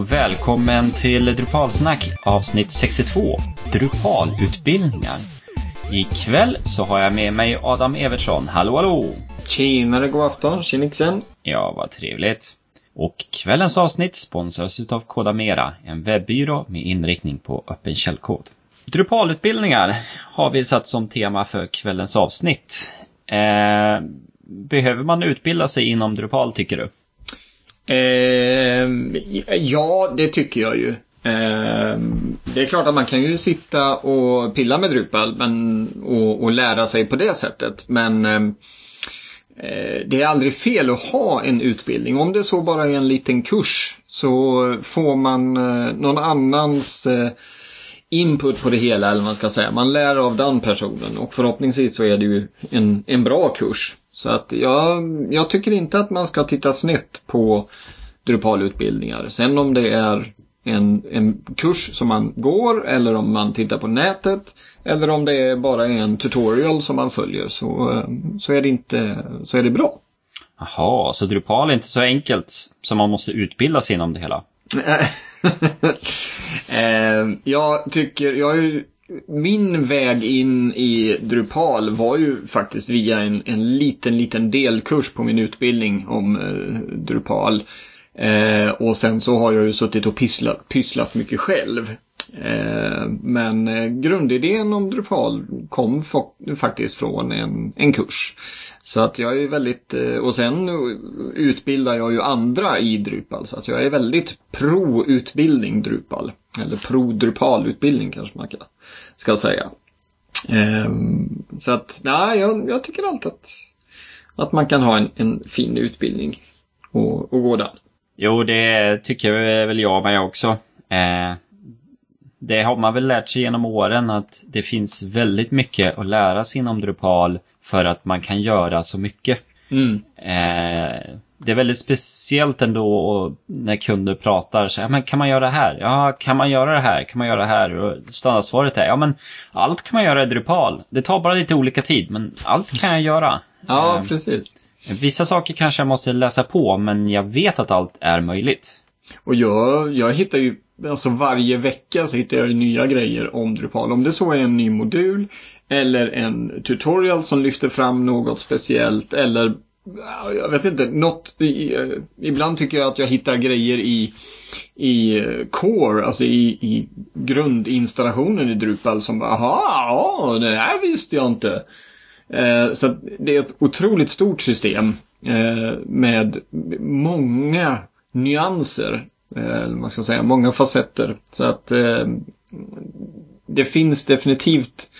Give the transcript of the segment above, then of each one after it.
och välkommen till Drupalsnack avsnitt 62, Drupalutbildningar. Ikväll så har jag med mig Adam Evertsson. Hallå hallå! Tjenare, god afton, tjenixen! Ja, vad trevligt. Och kvällens avsnitt sponsras utav Kodamera, en webbyrå med inriktning på öppen källkod. Drupalutbildningar har vi satt som tema för kvällens avsnitt. Eh, behöver man utbilda sig inom Drupal tycker du? Eh, ja, det tycker jag ju. Eh, det är klart att man kan ju sitta och pilla med Drupal men, och, och lära sig på det sättet. Men eh, eh, det är aldrig fel att ha en utbildning. Om det så bara är en liten kurs så får man eh, någon annans eh, input på det hela eller vad man ska säga. Man lär av den personen och förhoppningsvis så är det ju en, en bra kurs. Så att jag, jag tycker inte att man ska titta snett på Drupalutbildningar. Sen om det är en, en kurs som man går eller om man tittar på nätet eller om det är bara en tutorial som man följer så, så, är, det inte, så är det bra. Jaha, så Drupal är inte så enkelt som man måste utbilda sig inom det hela? Eh, jag tycker, jag är ju min väg in i Drupal var ju faktiskt via en, en liten, liten delkurs på min utbildning om eh, Drupal. Eh, och sen så har jag ju suttit och pysslat, pysslat mycket själv. Eh, men eh, grundidén om Drupal kom faktiskt från en, en kurs. Så att jag är väldigt, eh, och sen utbildar jag ju andra i Drupal. Så att jag är väldigt pro-utbildning Drupal. Eller pro-Drupal-utbildning kanske man kan ska säga. Ehm, så att, nej, jag, jag tycker alltid att, att man kan ha en, en fin utbildning och, och gå den. Jo, det tycker väl jag med också. Eh, det har man väl lärt sig genom åren att det finns väldigt mycket att lära sig inom Drupal för att man kan göra så mycket. Mm. Det är väldigt speciellt ändå när kunder pratar så här, men kan man göra det här? Ja, kan man göra det här? Kan man göra det här? Och standardsvaret är, ja men allt kan man göra i Drupal. Det tar bara lite olika tid, men allt kan jag göra. Ja, eh, precis. Vissa saker kanske jag måste läsa på, men jag vet att allt är möjligt. Och jag, jag hittar ju, alltså varje vecka så hittar jag nya grejer om Drupal. Om det så är en ny modul eller en tutorial som lyfter fram något speciellt eller jag vet inte, något, ibland tycker jag att jag hittar grejer i, i eh, core, alltså i, i grundinstallationen i Drupal som bara, aha, ja, det här visste jag inte. Eh, så det är ett otroligt stort system eh, med många nyanser, eh, man ska säga, många facetter. Så att eh, det finns definitivt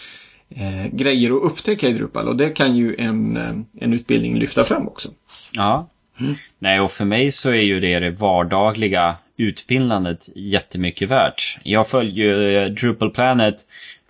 eh, grejer att upptäcka i Drupal och det kan ju en, eh, en utbildning lyfta fram också. Ja. Mm. Nej, och för mig så är ju det det vardagliga utbildandet jättemycket värt. Jag följer eh, Drupal Planet,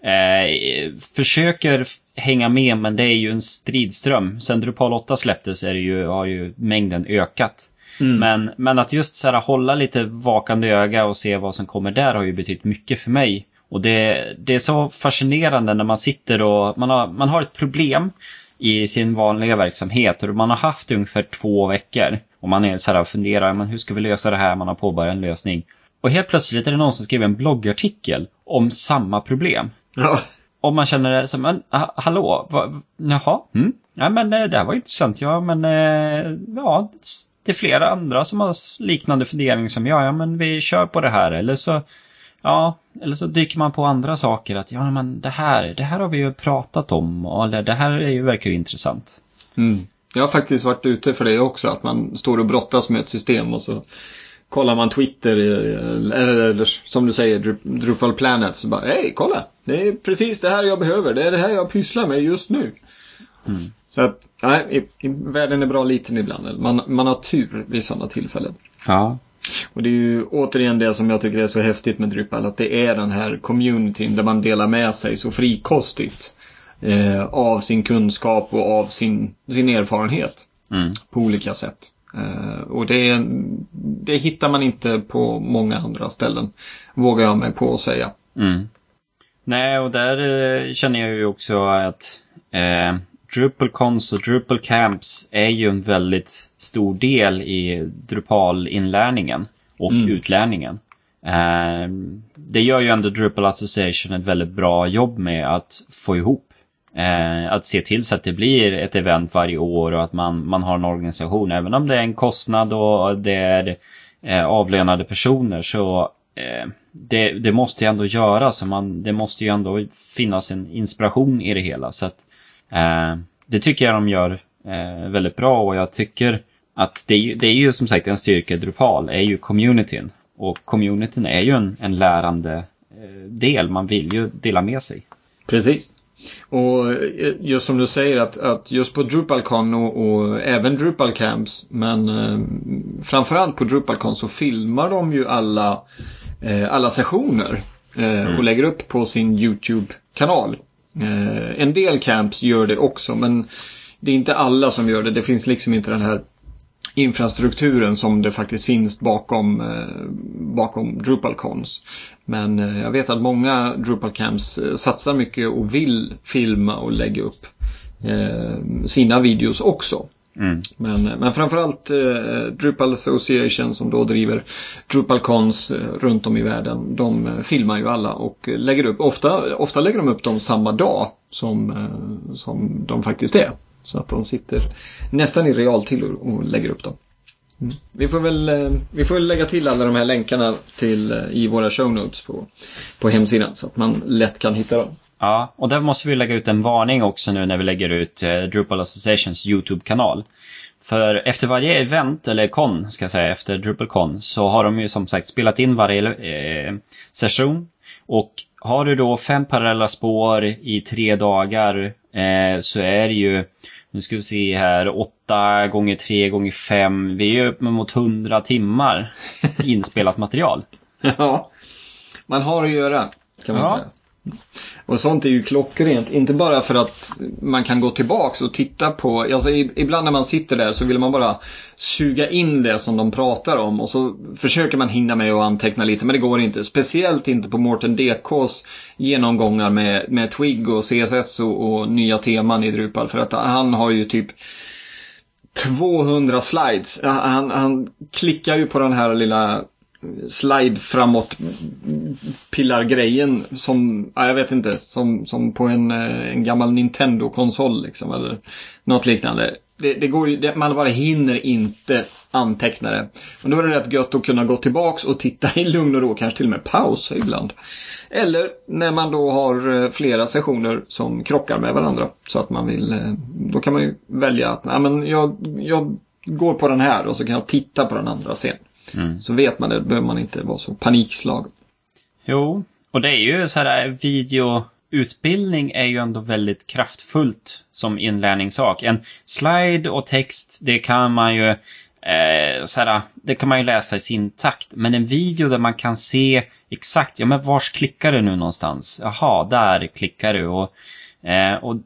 eh, försöker hänga med men det är ju en stridström. Sen Drupal 8 släpptes är ju, har ju mängden ökat. Mm. Men, men att just så här, hålla lite vakande öga och se vad som kommer där har ju betytt mycket för mig. Och det, det är så fascinerande när man sitter och man har, man har ett problem i sin vanliga verksamhet och man har haft det ungefär två veckor. Och man är så här och funderar, men hur ska vi lösa det här? Man har påbörjat en lösning. Och helt plötsligt är det någon som skriver en bloggartikel om samma problem. Ja. Och man känner det som, men hallå, va, jaha, mm, ja men eh, det här var intressant, ja men eh, ja, det är flera andra som har liknande fundering som jag, ja men vi kör på det här eller så Ja, eller så dyker man på andra saker. Att ja, men det här, det här har vi ju pratat om. Eller det här är ju, verkar ju intressant. Mm. Jag har faktiskt varit ute för det också. Att man står och brottas med ett system och så kollar man Twitter eller, eller som du säger Drupal Planet. Så bara, hej kolla! Det är precis det här jag behöver. Det är det här jag pysslar med just nu. Mm. Så att, nej, världen är bra liten ibland. Man, man har tur vid sådana tillfällen. Ja. Och det är ju återigen det som jag tycker är så häftigt med Drupal. Att det är den här communityn där man delar med sig så frikostigt. Eh, av sin kunskap och av sin, sin erfarenhet. Mm. På olika sätt. Eh, och det, det hittar man inte på många andra ställen. Vågar jag mig på att säga. Mm. Nej, och där eh, känner jag ju också att eh, DrupalCons och DrupalCamps är ju en väldigt stor del i Drupal-inlärningen. Och mm. utlärningen. Eh, det gör ju ändå Drupal Association ett väldigt bra jobb med att få ihop. Eh, att se till så att det blir ett event varje år och att man, man har en organisation. Även om det är en kostnad och det är eh, avlönade personer så eh, det, det, måste ju ändå göras. Man, det måste ju ändå finnas en inspiration i det hela. Så att, eh, det tycker jag de gör eh, väldigt bra och jag tycker att det, det är ju som sagt en styrka i Drupal, är ju communityn. Och communityn är ju en, en lärande eh, del, man vill ju dela med sig. Precis. Och eh, just som du säger att, att just på DrupalCon och, och även Drupal Camps men eh, framförallt på DrupalCon så filmar de ju alla, eh, alla sessioner eh, mm. och lägger upp på sin YouTube-kanal. Eh, en del camps gör det också men det är inte alla som gör det. Det finns liksom inte den här infrastrukturen som det faktiskt finns bakom, eh, bakom DrupalCons. Men eh, jag vet att många DrupalCamps eh, satsar mycket och vill filma och lägga upp sina videos också. Mm. Men, men framförallt eh, Drupal Association som då driver DrupalCons runt om i världen. De filmar ju alla och lägger upp, ofta, ofta lägger de upp dem samma dag som, som de faktiskt är. Så att de sitter nästan i realtid och, lägger upp dem. Mm. Vi, får väl, eh, vi får väl lägga till alla de här länkarna till, eh, i våra show notes på, på hemsidan så att man lätt kan hitta dem. Ja, och där måste vi lägga ut en varning också nu när vi lägger ut eh, Drupal Associations YouTube-kanal. För efter varje event, eller kon ska jag säga, efter DrupalCon så har de ju som sagt spelat in varje eh, session. Och har du då fem parallella spår i tre dagar eh, så är det ju, nu ska vi se här, åtta gånger tre gånger fem, vi är upp mot hundra timmar inspelat material. Ja, man har att göra kan man ja. säga. Och sånt är ju klockrent. Inte bara för att man kan gå tillbaks och titta på. Alltså ibland när man sitter där så vill man bara suga in det som de pratar om. Och så försöker man hinna med att anteckna lite. Men det går inte. Speciellt inte på Mårten DKs genomgångar med, med Twig och CSS och, och nya teman i Drupal. För att han har ju typ 200 slides. Han, han klickar ju på den här lilla slide framåt pillargrejen som, ja, jag vet inte, som, som på en, eh, en gammal Nintendo-konsol liksom eller något liknande. Det, det går ju, det, man bara hinner inte anteckna det. Men då är det rätt gött att kunna gå tillbaks och titta i lugn och ro, kanske till och med pausa ibland. Eller när man då har eh, flera sessioner som krockar med varandra. Så att man vill, eh, då kan man ju välja att, ja men jag, jag går på den här och så kan jag titta på den andra sen. Mm. Så vet man det, då behöver man inte vara så panikslagen. Jo, och det är ju så här videoutbildning är ju ändå väldigt kraftfullt som inlärningssak. En slide och text, det kan man ju eh, så här, det kan man ju läsa i sin takt. Men en video där man kan se exakt, ja men vars klickar du nu någonstans? Jaha, där klickar du. Och Eh, och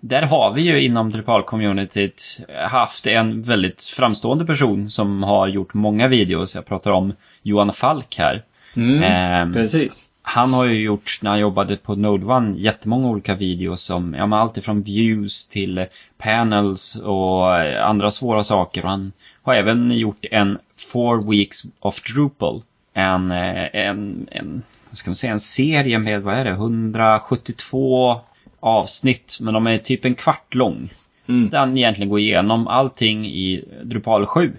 där har vi ju inom Drupal-communityt haft en väldigt framstående person som har gjort många videos. Jag pratar om Johan Falk här. Mm, eh, precis. Han har ju gjort, när han jobbade på Node One, jättemånga olika videos som, ja men allt ifrån views till panels och andra svåra saker. Och han har även gjort en Four Weeks of Drupal. En, eh, en, en, ska man säga, en serie med, vad är det, 172 avsnitt, men de är typ en kvart lång. Mm. Den egentligen går igenom allting i Drupal 7.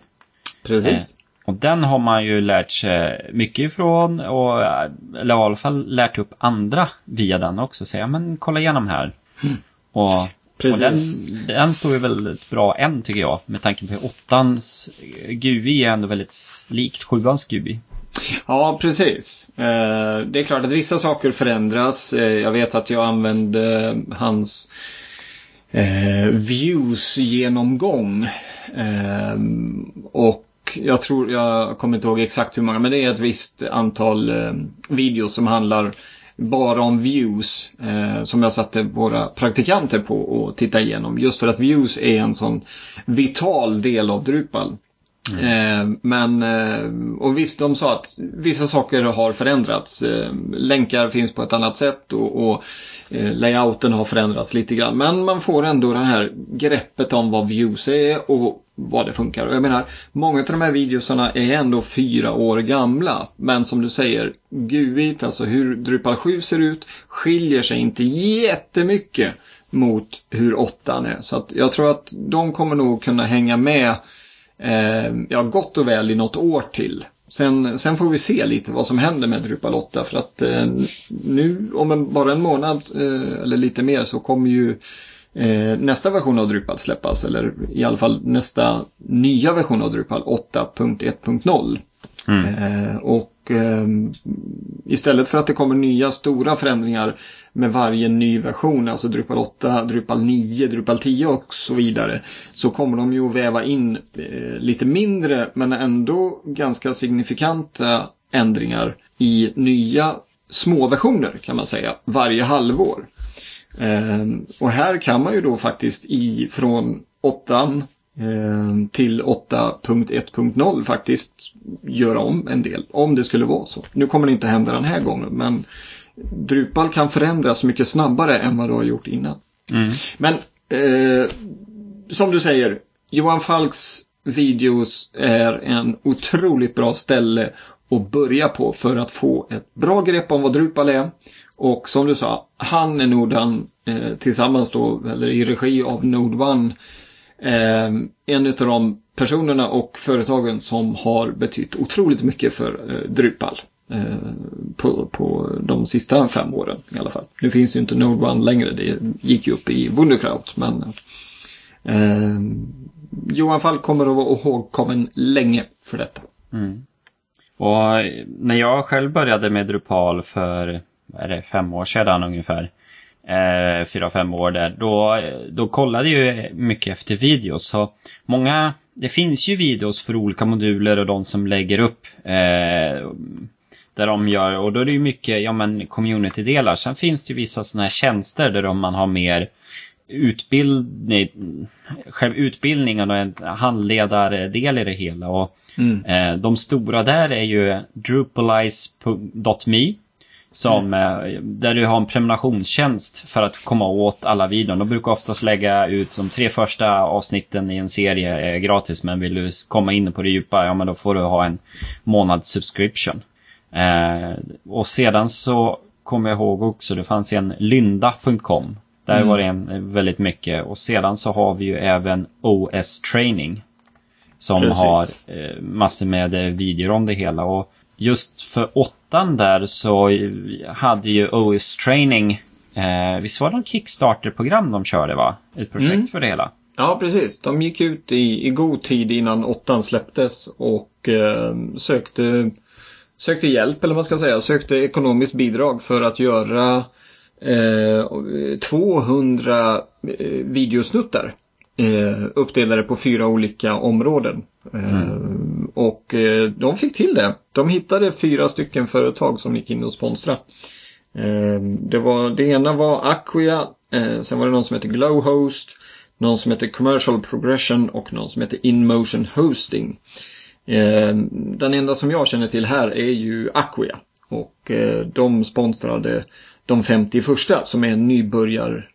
Precis. Eh, och den har man ju lärt sig mycket ifrån, och, eller i alla fall lärt upp andra via den också. Så ja, men kolla igenom här. Mm. Och, och den, den står ju väldigt bra än tycker jag, med tanke på att åttans GUI är ändå väldigt likt sjuans GUI. Ja, precis. Eh, det är klart att vissa saker förändras. Eh, jag vet att jag använde hans eh, views-genomgång. Och jag tror, jag kommer inte ihåg exakt hur många, men det är ett visst antal videos som handlar bara om views eh, som jag satte våra praktikanter på att titta igenom. Just för att views är en sån vital del av Drupal. Mm. Eh, men, eh, och visst, de sa att vissa saker har förändrats. Eh, länkar finns på ett annat sätt och, och eh, layouten har förändrats lite grann. Men man får ändå det här greppet om vad views är och vad det funkar. Och jag menar, många av de här videosarna är ändå fyra år gamla. Men som du säger, GUIT, alltså hur Drupal 7 ser ut, skiljer sig inte jättemycket mot hur åttan är. Så att jag tror att de kommer nog kunna hänga med eh, ja, gott och väl i något år till. Sen, sen får vi se lite vad som händer med Drupal 8 för att eh, nu om en, bara en månad eh, eller lite mer så kommer ju eh, nästa version av Drupal släppas eller i alla fall nästa nya version av Drupal 8.1.0. Mm. Eh, och eh, istället för att det kommer nya stora förändringar med varje ny version, alltså Drupal 8, Drupal 9, Drupal 10 och så vidare, så kommer de ju att väva in eh, lite mindre men ändå ganska signifikanta ändringar i nya små versioner kan man säga varje halvår. Eh, och här kan man ju då faktiskt ifrån 8 till 8.1.0 faktiskt göra om en del. Om det skulle vara så. Nu kommer det inte hända den här gången men Drupal kan förändras mycket snabbare än vad du har gjort innan. Mm. Men eh, som du säger, Johan Falks videos är en otroligt bra ställe att börja på för att få ett bra grepp om vad Drupal är. Och som du sa, han är nog den eh, tillsammans då, eller i regi av Node One Eh, Ehm, en av de personerna och företagen som har betytt otroligt mycket för eh, Drupal. Eh, på, på de sista fem åren i alla fall. Nu finns ju inte Node One längre, det gick ju upp i Wunderkraut men eh, Johan Falk kommer att vara ihågkommen länge för detta. Mm. Och när jag själv började med Drupal för är det, fem år sedan ungefär eh, fyra, fem år där, då, då kollade jag mycket efter videos. Så många, det finns ju videos för olika moduler och de som lägger upp eh, där de gör, och då är det ju mycket, ja men community-delar. Sen finns det ju vissa sådana här tjänster där man har mer utbildning, själv utbildningen och en handledardel i det hela. Och mm. eh, de stora där är ju drupalize.me som, mm. Där du har en prenumerationstjänst för att komma åt alla videon. De brukar oftast lägga ut de tre första avsnitten i en serie gratis. Men vill du komma in på det djupa, ja men då får du ha en månads subscription. Eh, och sedan så kommer jag ihåg också, det fanns en lynda.com. Där mm. var det en, väldigt mycket. Och sedan så har vi ju även OS Training. Som Precis. har eh, massor med eh, videor om det hela. Och just för åttan där så hade ju OS Training, eh, visst var det något Kickstarter-program de körde va? Ett projekt mm. för det hela. Ja, precis. De gick ut i, i god tid innan åttan släpptes och eh, sökte, sökte hjälp, eller vad man ska säga, sökte ekonomiskt bidrag för att göra eh, 200 eh, videosnuttar eh, uppdelade på fyra olika områden. Eh, mm. Och eh, de fick till det. De hittade fyra stycken företag som gick in och sponsrade. Eh, det, var, det ena var Acquia, eh, sen var det någon som heter Glowhost, någon som heter Commercial Progression och någon som heter InMotion Hosting. Eh, den enda som jag känner till här är ju Acquia. Och de sponsrade de 50 första som är nybörjar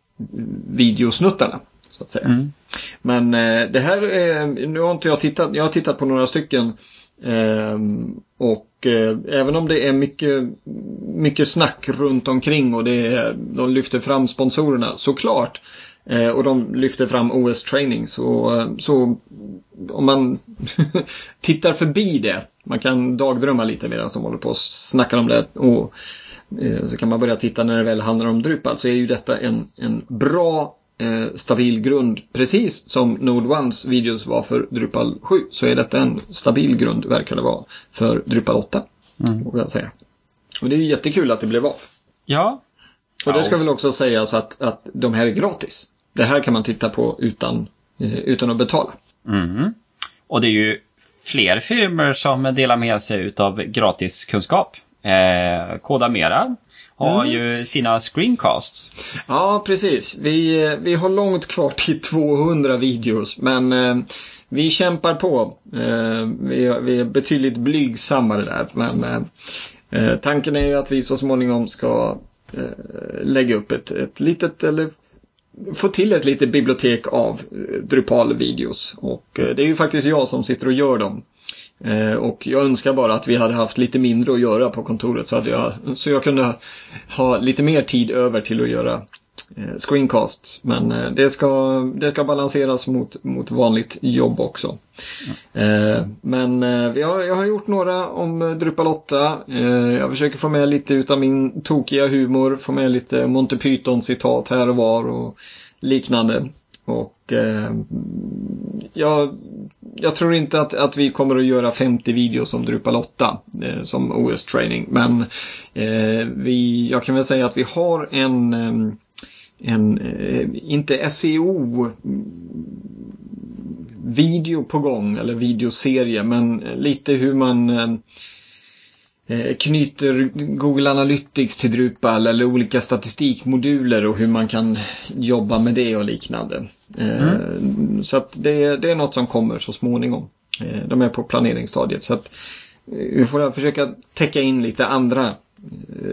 videosnuttarna så att säga. Mm. Men eh, det här, eh, nu har inte jag tittat, jag har tittat på några stycken. Eh, och eh, även om det är mycket, mycket snack runt omkring och det är, de lyfter fram sponsorerna såklart. Eh, och de lyfter fram OS Training så, så om man tittar förbi det, man kan dagdrömma lite medan de håller på och snackar om det. Och, så kan man börja titta när det väl handlar om Drupal så är ju detta en, en bra eh, stabil grund. Precis som Node Ones videos var för Drupal 7 så är detta en stabil grund verkar det vara för Drupal 8. Mm. Jag säga. Och det är ju jättekul att det blev av. Ja. Och det ska väl också sägas att, att de här är gratis. Det här kan man titta på utan, eh, utan att betala. Mm. Och det är ju fler firmor som delar med sig av gratis kunskap. Eh, Koda Mera har mm. ju sina screencasts. Ja, precis. Vi, vi har långt kvar till 200 videos. Men eh, vi kämpar på. Eh, vi, vi är betydligt blygsammare där. Men eh, eh, tanken är ju att vi så småningom ska eh, lägga upp ett, ett litet, eller få till ett litet bibliotek av eh, Drupal-videos. Och eh, det är ju faktiskt jag som sitter och gör dem. Eh, och jag önskar bara att vi hade haft lite mindre att göra på kontoret så, att jag, så jag kunde ha lite mer tid över till att göra screencasts. Men det ska, det ska balanseras mot, mot vanligt jobb också. Mm. Men har, jag har gjort några om Drupal 8. Jag försöker få med lite utav min tokiga humor, få med lite Monty Python citat här och var och liknande. Och eh, jag, jag, tror inte att, att vi kommer att göra 50 videos om Drupal 8 eh, som OS-training. Men eh, vi, jag kan väl säga att vi har en, eh, en eh, inte SEO video på gång eller videoserie men lite hur man eh, eh, knyter Google Analytics till Drupal eller olika statistikmoduler och hur man kan jobba med det och liknande. Eh, mm. Så att det, det, är något som kommer så småningom. Eh, de är på planeringsstadiet så att vi får försöka täcka in lite andra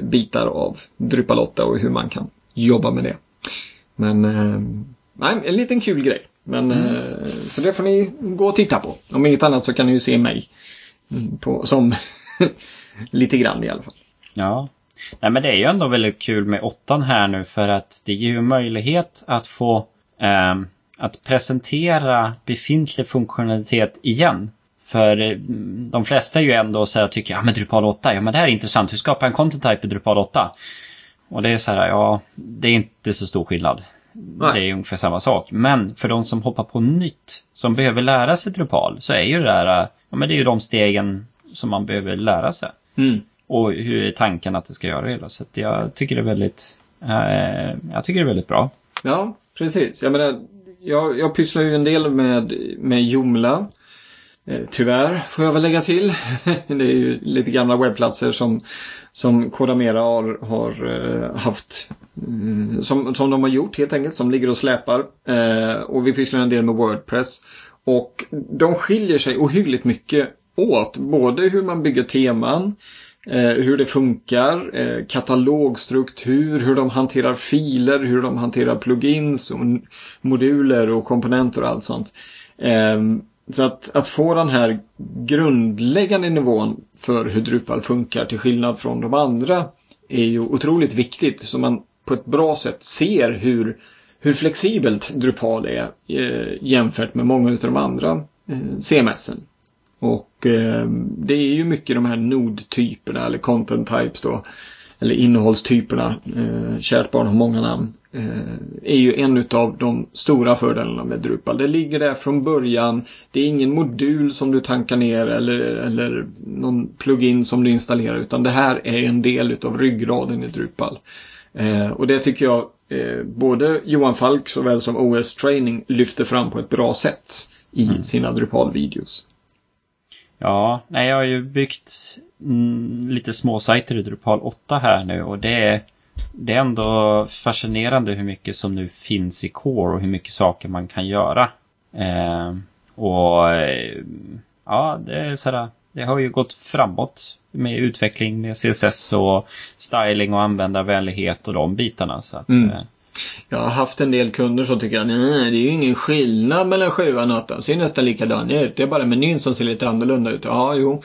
bitar av Drupal 8 och hur man kan jobba med det. Men nej, en liten kul grej. Men, mm. Så det får ni gå och titta på. Om inget annat så kan ni ju se mig mm, på, som Lite grann i alla fall. Ja. Nej men det är ju ändå väldigt kul med åttan här nu för att det ger ju möjlighet att få eh, att presentera befintlig funktionalitet igen. För eh, de flesta är ju ändå så här tycker, ja men Drupal 8, ja men det här är intressant, hur skapar jag en content type i Drupal 8? Och det är så här, ja, det är inte så stor skillnad. Nej. Det är ungefär samma sak. Men för de som hoppar på nytt, som behöver lära sig Drupal, så är ju det där, ja men det är ju de stegen som man behöver lära sig. Mm. Och hur är tanken att det ska göra det hela. Så jag tycker det är väldigt, eh, jag tycker det är väldigt bra. Ja, precis. Jag menar, jag, jag pysslar ju en del med, med Joomla. Eh, tyvärr får jag väl lägga till. det är ju lite gamla webbplatser som, som Kodamera har, har eh, haft. Mm, som, som de har gjort helt enkelt, som ligger och släpar. Eh, och vi pysslar en del med Wordpress. Och de skiljer sig ohyggligt mycket åt. Både hur man bygger teman, eh, Eh, hur det funkar, eh, katalogstruktur, hur de hanterar filer, hur de hanterar plugins och moduler och komponenter och allt sånt. Ehm, så att, att få den här grundläggande nivån för hur Drupal funkar till skillnad från de andra är ju otroligt viktigt så man på ett bra sätt ser hur, hur flexibelt Drupal är eh, jämfört med många av de andra CMSen. Och eh, det är ju mycket de här nodtyperna eller content types då. Eller innehållstyperna. Eh, kärt barn har många namn. Eh, är ju en av de stora fördelarna med Drupal. Det ligger där från början. Det är ingen modul som du tankar ner eller, eller någon plugin som du installerar. Utan det här är en del av ryggraden i Drupal. Eh, och det tycker jag eh, både Johan Falk såväl som OS Training lyfter fram på ett bra sätt i mm. sina Drupal-videos. Ja, nej, jag har ju byggt mm, lite små sajter i Drupal 8 här nu och det är, det är ändå fascinerande hur mycket som nu finns i Core och hur mycket saker man kan göra. Eh, och ja, det är sådär, det har ju gått framåt med utveckling med CSS och styling och användarvänlighet och de bitarna. Så att, mm. Jag har haft en del kunder som tycker att nej, det är ju ingen skillnad mellan sjuan och åttan. Ser nästan likadan ut. Det är bara menyn som ser lite annorlunda ut. Ja, jo.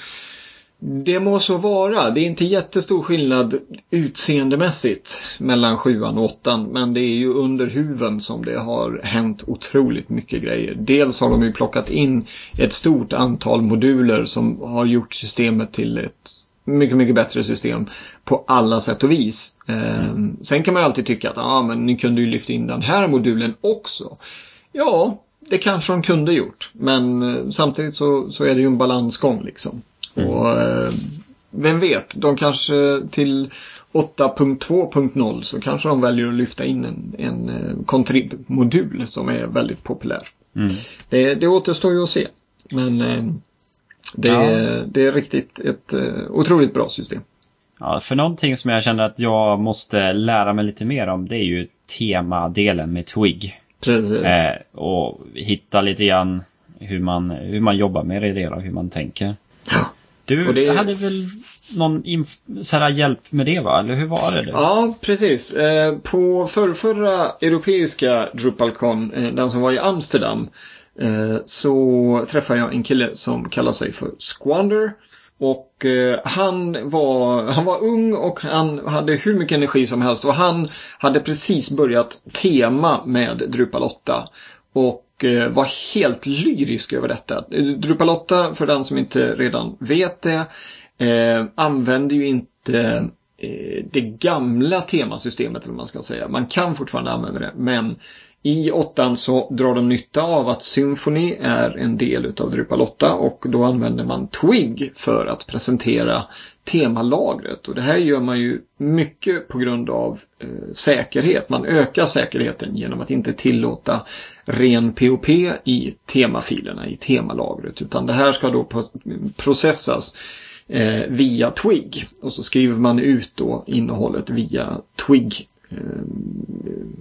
Det må så vara. Det är inte jättestor skillnad utseendemässigt mellan sjuan och åttan. Men det är ju under huven som det har hänt otroligt mycket grejer. Dels har de ju plockat in ett stort antal moduler som har gjort systemet till ett mycket, mycket bättre system på alla sätt och vis. Mm. Sen kan man alltid tycka att ah, men ni kunde ju lyfta in den här modulen också. Ja, det kanske de kunde gjort. Men eh, samtidigt så, så är det ju en balansgång liksom. Mm. Och eh, vem vet, de kanske till 8.2.0 så kanske de väljer att lyfta in en, en eh, contrib-modul som är väldigt populär. Mm. Det, det återstår ju att se. Men det, ja. är, det är riktigt ett uh, otroligt bra system. Ja, för någonting som jag känner att jag måste lära mig lite mer om det är ju temadelen med Twig. Precis. Eh, och hitta lite grann hur man, hur man jobbar med det hela, hur man tänker. Ja. Du det... hade väl någon så hjälp med det va? Eller hur var det? Ja, precis. Eh, på förrförra europeiska DrupalCon, eh, den som var i Amsterdam, eh, Eh, så träffade jag en kille som kallar sig för Squander. Och eh, han, var, han var ung och han hade hur mycket energi som helst och han hade precis börjat tema med Drupal 8. Och eh, var helt lyrisk över detta. Drupal 8, för den som inte redan vet det, eh, använder ju inte eh, Eh, det gamla temasystemet, eller man ska säga. Man kan fortfarande använda det, men i åttan så drar de nytta av att Symfony är en del utav Drupal 8 och då använder man Twig för att presentera temalagret. Och det här gör man ju mycket på grund av eh, säkerhet. Man ökar säkerheten genom att inte tillåta ren POP i temafilerna, i temalagret. Utan det här ska då processas eh, via Twig. Och så skriver man ut då innehållet via Twig. Eh,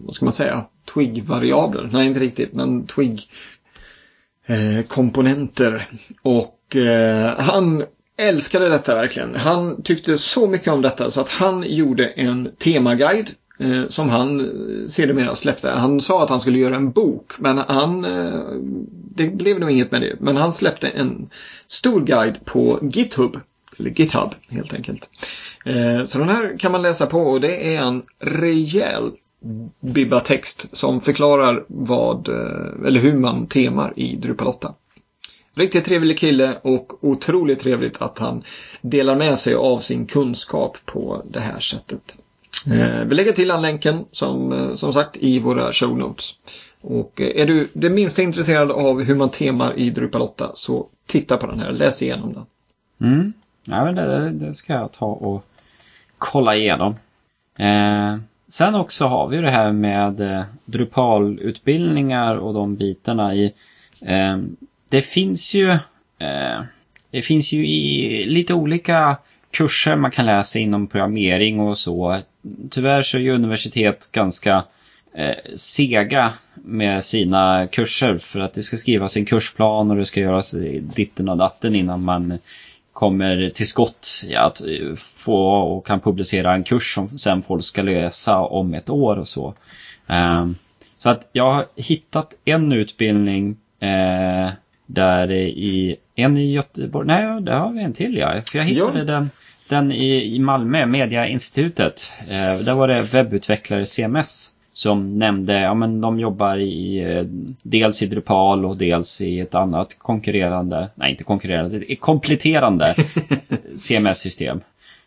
vad ska man säga? Twig-variabler. Nej, inte riktigt, men Twig eh, komponenter. Och eh, han älskade detta verkligen. Han tyckte så mycket om detta så att han gjorde en temaguide eh, som han eh, sedermera släppte. Han sa att han skulle göra en bok men han eh, det blev nog inget med det. Men han släppte en stor guide på GitHub GitHub helt enkelt. Eh, så den här kan man läsa på och det är en rejäl bibba text som förklarar vad, eh, eller hur man temar i Drupal 8. Riktigt trevlig kille och otroligt trevligt att han delar med sig av sin kunskap på det här sättet. Mm. Vi lägger till den länken som, som sagt i våra show notes. Och är du det minsta intresserad av hur man temar i Drupal 8 så titta på den här, läs igenom den. Mm. Ja, men det, det ska jag ta och kolla igenom. Eh, sen också har vi det här med eh, Drupal-utbildningar och de bitarna i. Eh, det finns ju eh, det finns ju i lite olika kurser man kan läsa inom programmering och så. Tyvärr så är ju universitet ganska eh, sega med sina kurser för att det ska skrivas en kursplan och det ska göras ditten och datten innan man kommer till skott att få och kan publicera en kurs som sen folk ska läsa om ett år och så. Ehm, så att jag har hittat en utbildning eh, där i en i Göteborg, nej det har vi en till ja. För jag hittade den, den i, i Malmö, Mediainstitutet. Eh, där var det webbutvecklare CMS som nämnde, ja men de jobbar i eh, dels i Drupal och dels i ett annat konkurrerande, nej inte konkurrerande, kompletterande CMS-system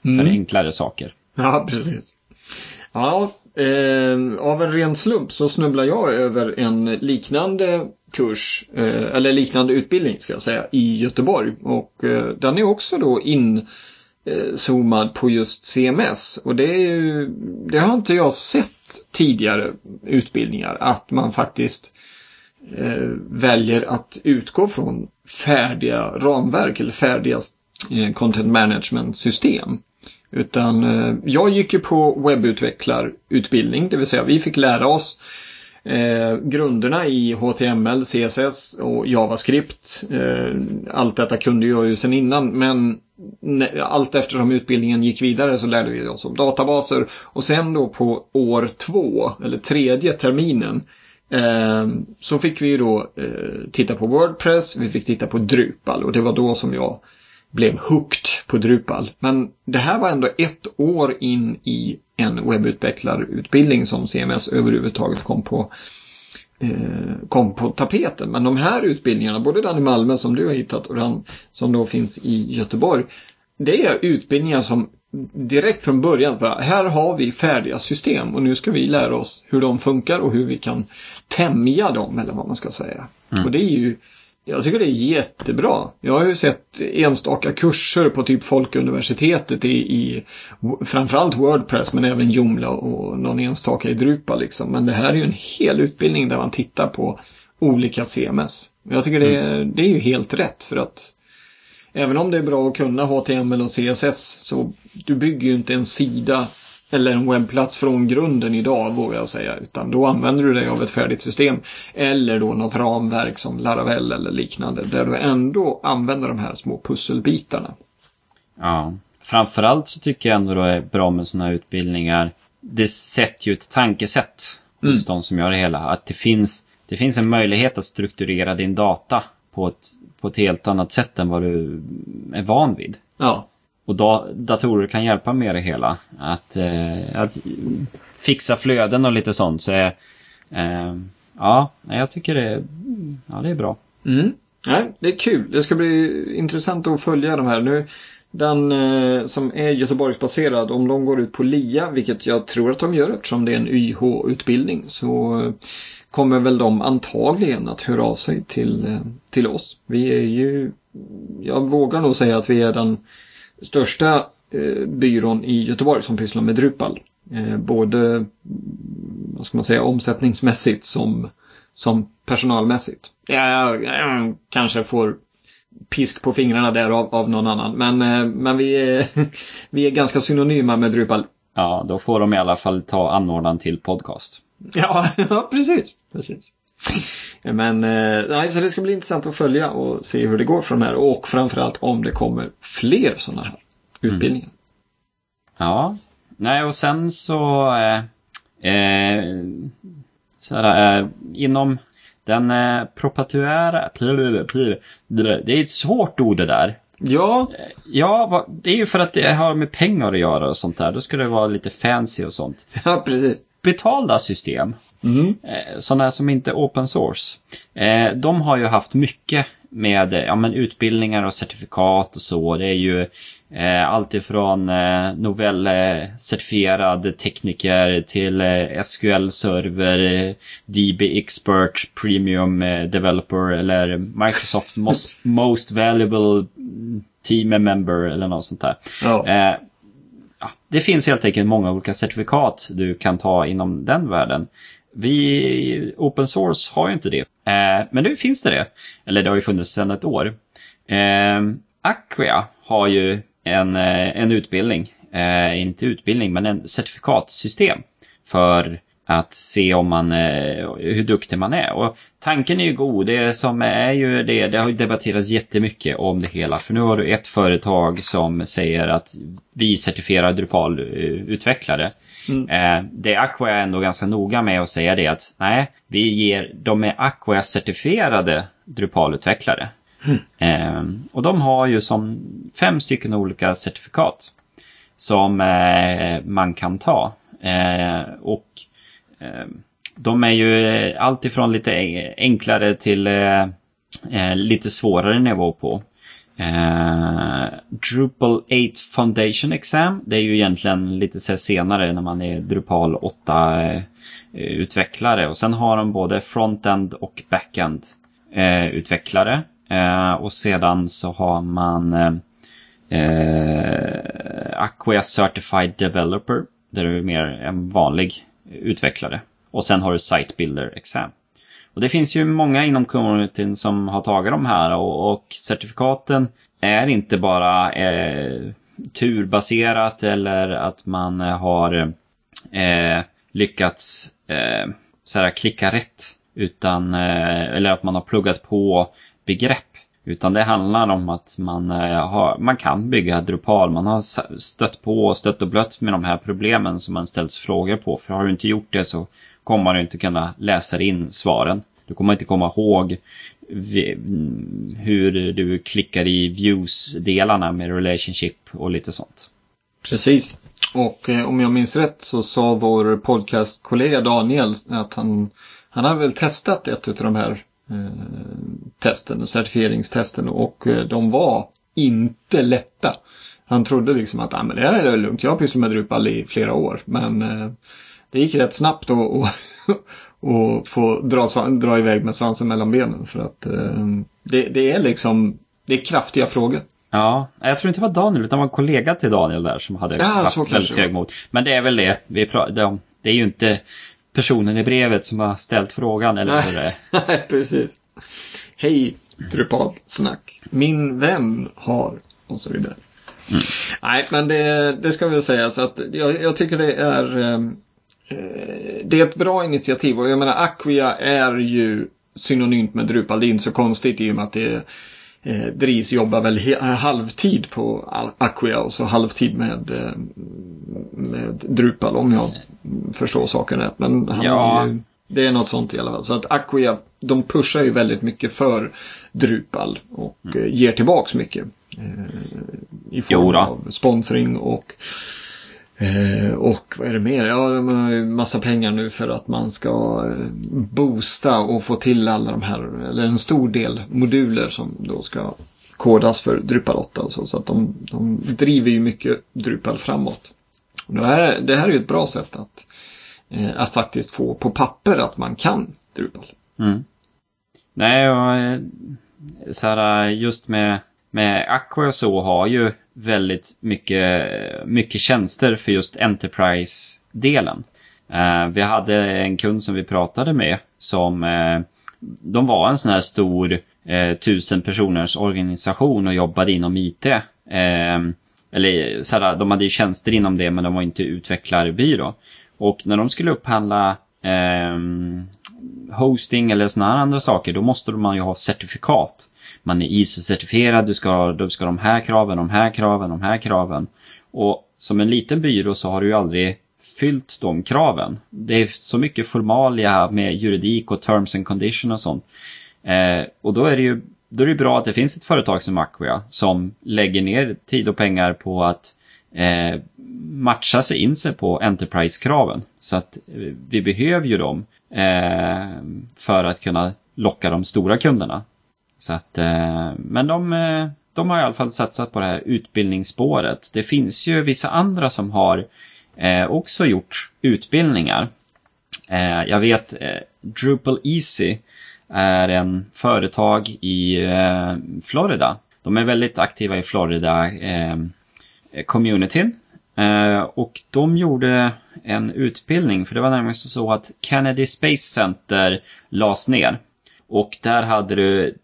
mm. för enklare saker. Ja, precis. Ja, eh, av en ren slump så snubblar jag över en liknande kurs, eh, eller liknande utbildning ska jag säga, i Göteborg. Och eh, den är också då in Eh, zoomad på just CMS. Och det, är ju, det har inte jag sett tidigare utbildningar. Att man faktiskt eh, väljer att utgå från färdiga ramverk eller färdiga eh, content management system. Utan eh, jag gick ju på webbutvecklarutbildning, det vill säga vi fick lära oss eh, grunderna i HTML, CSS och JavaScript. Eh, allt detta kunde jag ju sedan innan men allt eftersom utbildningen gick vidare så lärde vi oss om databaser. Och sen då på år två, eller tredje terminen, eh, så fick vi ju då eh, titta på Wordpress, vi fick titta på Drupal. Och det var då som jag blev hooked på Drupal. Men det här var ändå ett år in i en webbutvecklarutbildning som CMS överhuvudtaget kom på. eh, kom på tapeten. Men de här utbildningarna, både den i Malmö som du har hittat och den som då finns i Göteborg. Det är utbildningar som direkt från början, här har vi färdiga system och nu ska vi lära oss hur de funkar och hur vi kan tämja dem eller vad man ska säga. Mm. Och det är ju jag tycker det är jättebra. Jag har ju sett enstaka kurser på typ Folkuniversitetet i, i framförallt Wordpress men även Joomla och någon enstaka i Drupal liksom. Men det här är ju en hel utbildning där man tittar på olika CMS. Jag tycker det är, mm. det är ju helt rätt för att även om det är bra att kunna HTML och CSS så du bygger ju inte en sida eller en webbplats från grunden idag vågar jag säga. Utan då använder du dig av ett färdigt system. Eller då något ramverk som Laravel eller liknande. Där du ändå använder de här små pusselbitarna. Ja, framförallt så tycker jag ändå det är bra med sådana här utbildningar. Det sätter ju ett tankesätt hos mm. de som gör det hela. Att det finns, det finns en möjlighet att strukturera din data på ett, på ett helt annat sätt än vad du är van vid. Ja. Och da, datorer kan hjälpa med det hela. Att, eh, att fixa flöden och lite sånt. Så eh, eh ja, jag tycker det, ja, det är bra. Mm. Nej, det är kul. Det ska bli intressant att följa de här. Nu, den eh, som är Göteborgsbaserad, om de går ut på LIA, vilket jag tror att de gör eftersom det är en YH-utbildning, så eh, kommer väl de antagligen att höra av sig till, eh, till oss. Vi är ju, jag vågar nog säga att vi är den största eh, byrån i Göteborg som pysslar med Drupal. Eh, både, vad ska man säga, omsättningsmässigt som, som personalmässigt. Jag, jag kanske får pisk på fingrarna där av, av någon annan. Men, eh, men vi, är, vi är ganska synonyma med Drupal. Ja, då får de i alla fall ta anordnaren till podcast. Ja, ja precis. precis. Men eh, så det ska bli intressant att följa och se hur det går för de här och framförallt om det kommer fler sådana här utbildningar. Mm. Ja, nej och sen så, eh, eh, så här, eh, inom den eh, propatuära, det är ett svårt ord det där. Ja. Ja, det är ju för att det har med pengar att göra och sånt där. Då ska det vara lite fancy och sånt. Ja, precis. Betalda system. Mm. Eh, sådana som inte är open source. Eh, de har ju haft mycket med ja, men utbildningar och certifikat och så. Det är ju alltifrån eh, Novell-certifierad tekniker till eh, SQL-server, DB Expert, Premium Developer eller Microsoft most, most Valuable Team Member eller något sånt där. Eh, ja, det finns helt enkelt många olika certifikat du kan ta inom den världen. Vi, open source har ju inte det. Eh, men nu finns det det. Eller det har ju funnits sedan ett år. Eh, Acquia har ju en, eh, en utbildning, eh, inte utbildning, men en certifikatsystem för att se om man, eh, hur duktig man är. Och tanken är ju god. Det som är ju det, det har ju debatterats jättemycket om det hela. För nu har du ett företag som säger att vi certifierar Drupal-utvecklare. Mm. Eh, det Aqua är ändå ganska noga med att säga det att nej, vi ger, de är Aqua-certifierade Drupal-utvecklare. Mm. Eh, och de har ju som fem stycken olika certifikat som eh, man kan ta. Ehm, och ehm, de är ju eh, alltifrån lite enklare till eh, eh, lite svårare nivå på. Eh, Drupal 8 Foundation Exam. Det är ju egentligen lite senare när man är Drupal 8-utvecklare. Och sen har de både frontend och backend eh, och sedan så har man eh, Acquia Certified Developer. Där du är mer en vanlig utvecklare. Och sen har du Site Builder Exam. Och det finns ju många inom communityn som har tagit de här och, och certifikaten är inte bara eh, turbaserat eller att man har eh, lyckats eh, så här, klicka rätt. Utan, eh, eller att man har pluggat på begrepp. Utan det handlar om att man, eh, har, man kan bygga Drupal. Man har stött på och stött och blött med de här problemen som man ställs frågor på. För har du inte gjort det så kommer du inte kunna läsa in svaren. Du kommer inte komma ihåg hur du klickar i views-delarna med relationship och lite sånt. Precis. Och eh, om jag minns rätt så sa vår podcastkollega Daniel att han, han har väl testat ett av de här testen, certifieringstesten och eh, de var inte lätta. Han trodde liksom att ah, men det här är lugnt, jag har pysslat med Drupal i flera år. Men eh, det gick rätt snabbt och, och, och få dra, dra iväg med svansen mellan benen. För att eh, det, det, är liksom, det är kraftiga frågor. Ja, jag tror inte det var Daniel utan det var en kollega till Daniel där som hade ja, haft väldigt hög mot. Men det är väl det. Vi det, det är ju inte personen i brevet som har ställt frågan eller hur det är. Precis. Hej Drupal snack. Min vän har och så vidare. Mm. Nej, men det, det ska väl sägas att jag, jag tycker det är ehm, eh, det är ett bra initiativ och jag menar Acquia är ju synonymt med Drupal. Det är inte så konstigt i och med att det eh, Dries jobbar väl halvtid på Acquia och så halvtid med, eh, med Drupal om jag förstår saken rätt. Men han ja. ju, det är något sånt i alla fall. Så att Acquia, de pushar ju väldigt mycket för Drupal och mm. Eh, ger tillbaks mycket. Eh, I form av sponsring och Eh, och vad är det mer? Ja, de har ju massa pengar nu för att man ska boosta och få till alla de här, eller en stor del moduler som då ska kodas för Drupal 8 och så. Så att de, de driver ju mycket Drupal framåt. Det här, det här är ju ett bra sätt att, eh, att faktiskt få på papper att man kan Drupal. Mm. Nej, och eh, så här, just med, med Aqua och så har ju väldigt mycket, mycket tjänster för just Enterprise-delen. Eh, vi hade en kund som vi pratade med som de var en sån här stor uh, tusen personers organisation och jobbade inom IT eller så här, de hade ju tjänster inom det men de var inte utvecklarbyrå. Och när de skulle upphandla ehm, hosting eller sådana andra saker då måste man ju ha certifikat man är ISO-certifierad, du ska, du ska de här kraven, de här kraven, de här kraven. Och som en liten byrå så har du ju aldrig fyllt de kraven. Det är så mycket formalia med juridik och terms and condition och sånt. Eh, och då är det ju då är det bra att det finns ett företag som Aquia som lägger ner tid och pengar på att eh, matcha sig in sig på Enterprise-kraven. Så att eh, vi behöver ju dem eh, för att kunna locka de stora kunderna. Så att, eh, men de, eh, de har i alla fall satsat på det här utbildningsspåret. Det finns ju vissa andra som har eh, också gjort utbildningar. Eh, jag vet Drupal Easy är en företag i eh, Florida. De är väldigt aktiva i Florida eh, communityn. Eh, och de gjorde en utbildning, för det var nämligen så att Kennedy Space Center lades ner. Och där hade du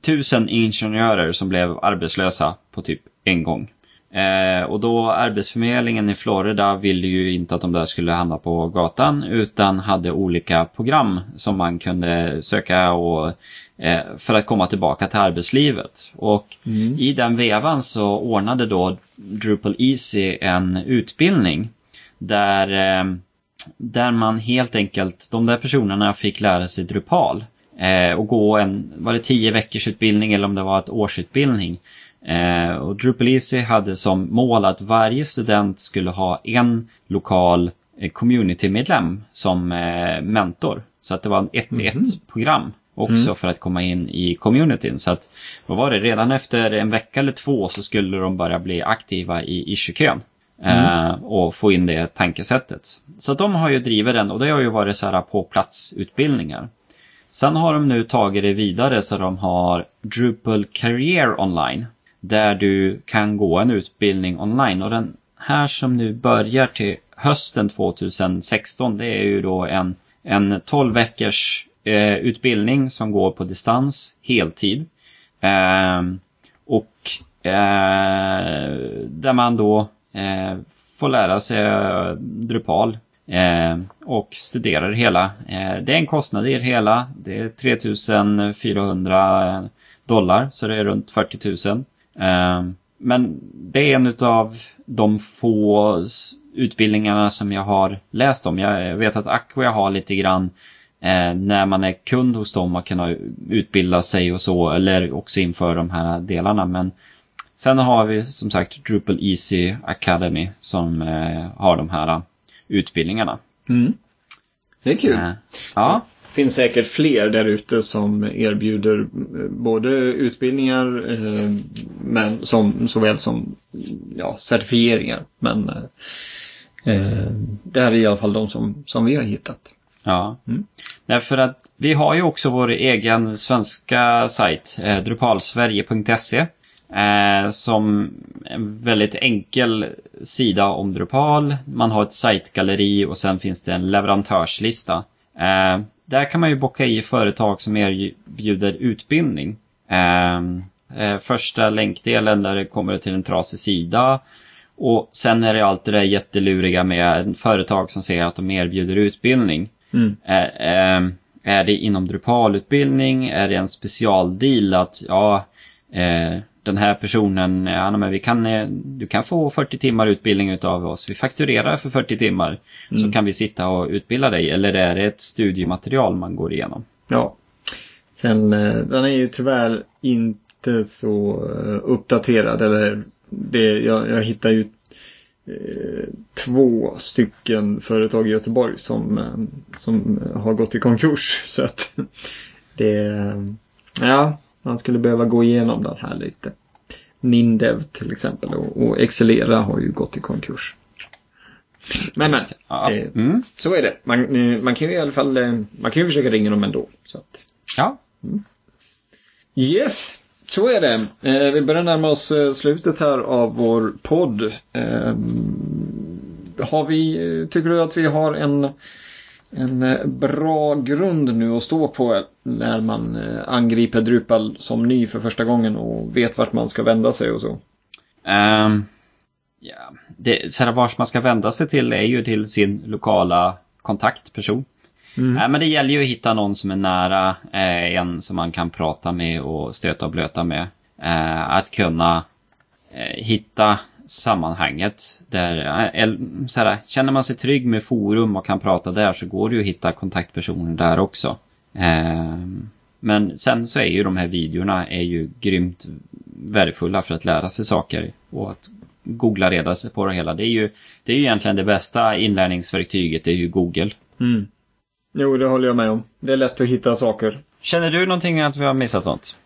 tusen ingenjörer som blev arbetslösa på typ en gång. Eh, och då Arbetsförmedlingen i Florida ville ju inte att de där skulle hamna på gatan utan hade olika program som man kunde söka och, eh, för att komma tillbaka till arbetslivet. Och mm. i den vevan så ordnade då Drupal Easy en utbildning där, eh, där man helt enkelt, de där personerna fick lära sig Drupal eh, och gå en, var det tio veckors utbildning eller om det var ett årsutbildning. Eh, och Drupal Easy hade som mål att varje student skulle ha en lokal eh, communitymedlem som eh, mentor. Så att det var en 1 1 mhm. program också mm. för att komma in i communityn. Så att, vad var det, redan efter en vecka eller två så skulle de börja bli aktiva i issue-kön. Mm. Eh, och få in det tankesättet. Så de har ju drivit den och det har ju varit så här på platsutbildningar. Sen har de nu tagit det vidare så de har Drupal Career Online. Där du kan gå en utbildning online och den här som nu börjar till hösten 2016 det är ju då en, en 12 veckors eh, utbildning som går på distans heltid. Eh, och eh, där man då eh, får lära sig Drupal Eh, och studerar hela. Eh, det är en kostnad i det hela. Det är 3400 dollar, så det är runt 40 000. Eh, men det är en av de få utbildningarna som jag har läst om. Jag vet att Aquia har lite grann eh, när man är kund hos dem att kunna utbilda sig och så, eller också inför de här delarna. Men sen har vi som sagt Drupal Easy Academy som eh, har de här utbildningarna. Mm. Det är kul. Ja. Finns säkert fler där ute som erbjuder eh, både utbildningar eh, men som, såväl som ja, certifieringar. Men eh, eh, det här är i alla fall de som, som vi har hittat. Ja, mm. därför att vi har ju också vår egen svenska sajt, eh, drupalsverige.se Eh, som en väldigt enkel sida om Drupal. Man har ett sajtgalleri och sen finns det en leverantörslista. Där kan man ju bocka i företag som erbjuder utbildning. Eh, Eh, första länkdelen där det kommer till en trasig sida. Och sen är det allt det där jätteluriga med företag som säger att de erbjuder utbildning. Mm. Eh, eh, är det inom Drupal-utbildning? Är det en specialdeal att ja, eh, den här personen, ja, men vi kan, eh, du kan få 40 timmar utbildning av oss. Vi fakturerar för 40 timmar. Mm. Så kan vi sitta och utbilda dig. Eller är det ett studiematerial man går igenom? Ja. Sen, eh, den är ju tyvärr inte så eh, uppdaterad. Eller det, jag, jag hittar ju eh, två stycken företag i Göteborg som, eh, som har gått i konkurs. Så att det, ja, man skulle behöva gå igenom den här lite. Nindev till exempel och, och Excelera har ju gått i konkurs. Men men, Ja. eh, Mm. så är det. Man, eh, man kan ju i alla fall eh, man kan ju försöka ringa dem ändå. Så att, ja. Yes, så är det. Eh, vi börjar närma oss slutet här av vår podd. Eh, har vi, tycker du att vi har en, en eh, bra grund nu att stå på när man eh, angriper Drupal som ny för första gången och vet vart man ska vända sig och så? Ehm, ja. Det, så vart man ska vända sig till är ju till sin lokala kontaktperson. Mm. Nej, men det gäller ju att hitta någon som är nära eh, en som man kan prata med och stöta och blöta med. Eh, att kunna eh, hitta sammanhanget. Där, eh, så här, känner man sig trygg med forum och kan prata där så går det ju att hitta kontaktpersoner där också. Eh, men sen så är ju de här videorna är ju grymt värdefulla för att lära sig saker och att googla reda sig på det hela. Det är ju, det är ju egentligen det bästa inlärningsverktyget, det är ju Google. Mm. Jo, det håller jag med om. Det är lätt att hitta saker. Känner du någonting att vi har missat något?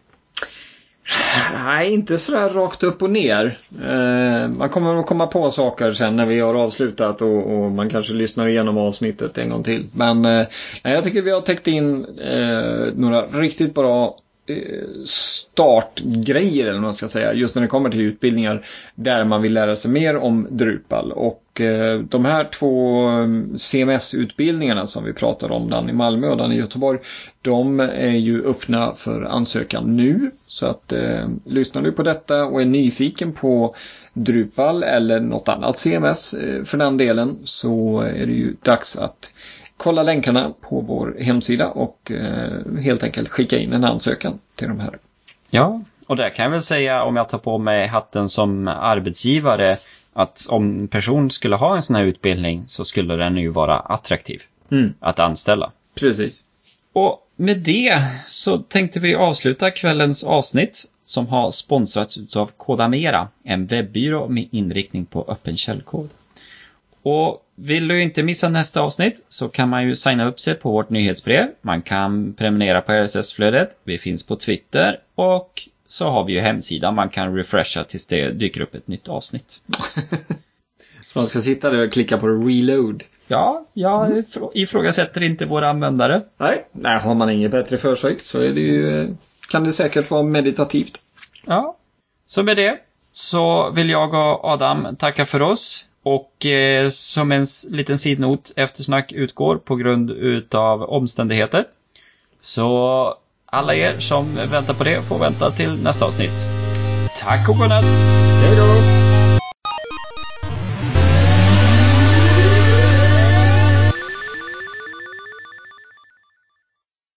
Nej, inte sådär rakt upp och ner. Eh, man kommer att komma på saker sen när vi har avslutat och, och man kanske lyssnar igenom avsnittet en gång till. Men eh, jag tycker vi har täckt in eh, några riktigt bra Eh, startgrejer eller vad man ska säga. Just när det kommer till utbildningar där man vill lära sig mer om Drupal. Och eh, de här två eh, CMS-utbildningarna som vi pratade om, den i Malmö och den i Göteborg. De är ju öppna för ansökan nu. Så att eh, lyssnar du på detta och är nyfiken på Drupal eller något annat CMS eh, för den delen så är det ju dags att kolla länkarna på vår hemsida och eh, helt enkelt skicka in en ansökan till de här. Ja, och där kan jag väl säga om jag tar på mig hatten som arbetsgivare att om en person skulle ha en sån här utbildning så skulle den ju vara attraktiv Mm, att anställa. precis. Och med det så tänkte vi avsluta kvällens avsnitt som har sponsrats av Kodamera, en webbyrå med inriktning på öppen källkod. Och vill du inte missa nästa avsnitt så kan man ju signa upp sig på vårt nyhetsbrev. Man kan prenumerera på RSS-flödet. Vi finns på Twitter och så har vi ju hemsidan man kan refresha tills det dyker upp ett nytt avsnitt. Så man ska sitta där och klicka på reload. Ja, jag ifrå- ifrågasätter inte våra användare. Nej, nej har man inget bättre för sig så är det ju, eh, kan det säkert vara meditativt. Ja. Så med det så vill jag och Adam tacka för oss. Och eh, som en liten sidnot, eftersnack utgår på grund utav omständigheter. Så alla er som väntar på det får vänta till nästa avsnitt. Tack och godnatt! Hej då!